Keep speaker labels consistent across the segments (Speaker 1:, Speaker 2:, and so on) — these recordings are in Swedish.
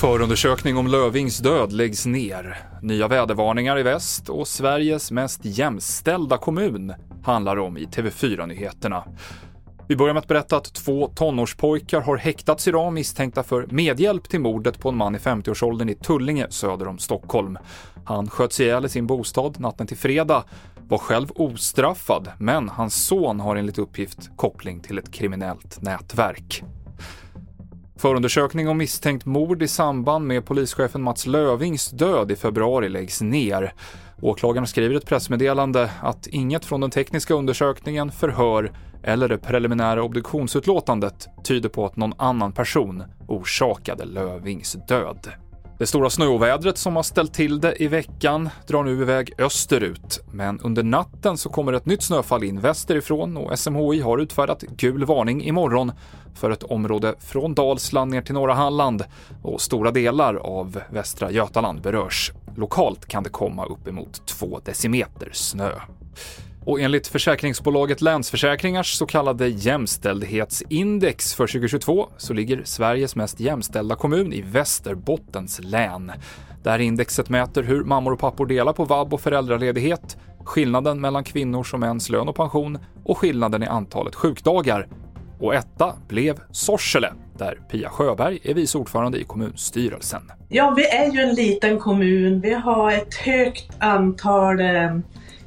Speaker 1: Förundersökning om Lövings död läggs ner. Nya vädervarningar i väst och Sveriges mest jämställda kommun handlar om i TV4-nyheterna. Vi börjar med att berätta att två tonårspojkar har häktats idag misstänkta för medhjälp till mordet på en man i 50-årsåldern i Tullinge söder om Stockholm. Han sköts ihjäl i sin bostad natten till fredag, var själv ostraffad, men hans son har enligt uppgift koppling till ett kriminellt nätverk. Förundersökning om misstänkt mord i samband med polischefen Mats Lövings död i februari läggs ner. Åklagaren skriver i ett pressmeddelande att inget från den tekniska undersökningen, förhör eller det preliminära obduktionsutlåtandet tyder på att någon annan person orsakade Lövings död. Det stora snöovädret som har ställt till det i veckan drar nu iväg österut, men under natten så kommer ett nytt snöfall in västerifrån och SMHI har utfärdat gul varning imorgon för ett område från Dalsland ner till norra Halland och stora delar av västra Götaland berörs. Lokalt kan det komma uppemot 2 decimeter snö. Och enligt försäkringsbolaget Länsförsäkringars så kallade jämställdhetsindex för 2022 så ligger Sveriges mest jämställda kommun i Västerbottens län. Det här indexet mäter hur mammor och pappor delar på vab och föräldraledighet, skillnaden mellan kvinnors och mäns lön och pension och skillnaden i antalet sjukdagar. Och etta blev Sorsele, där Pia Sjöberg är vice ordförande i kommunstyrelsen.
Speaker 2: Ja, vi är ju en liten kommun. Vi har ett högt antal eh,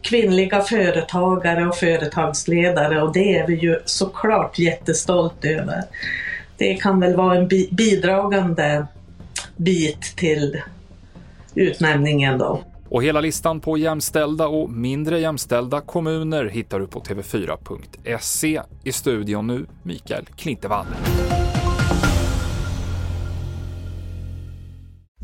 Speaker 2: kvinnliga företagare och företagsledare och det är vi ju såklart jättestolt över. Det kan väl vara en bidragande bit till utnämningen då.
Speaker 1: Och hela listan på jämställda och mindre jämställda kommuner hittar du på tv4.se. I studion nu, Mikael Klintevall.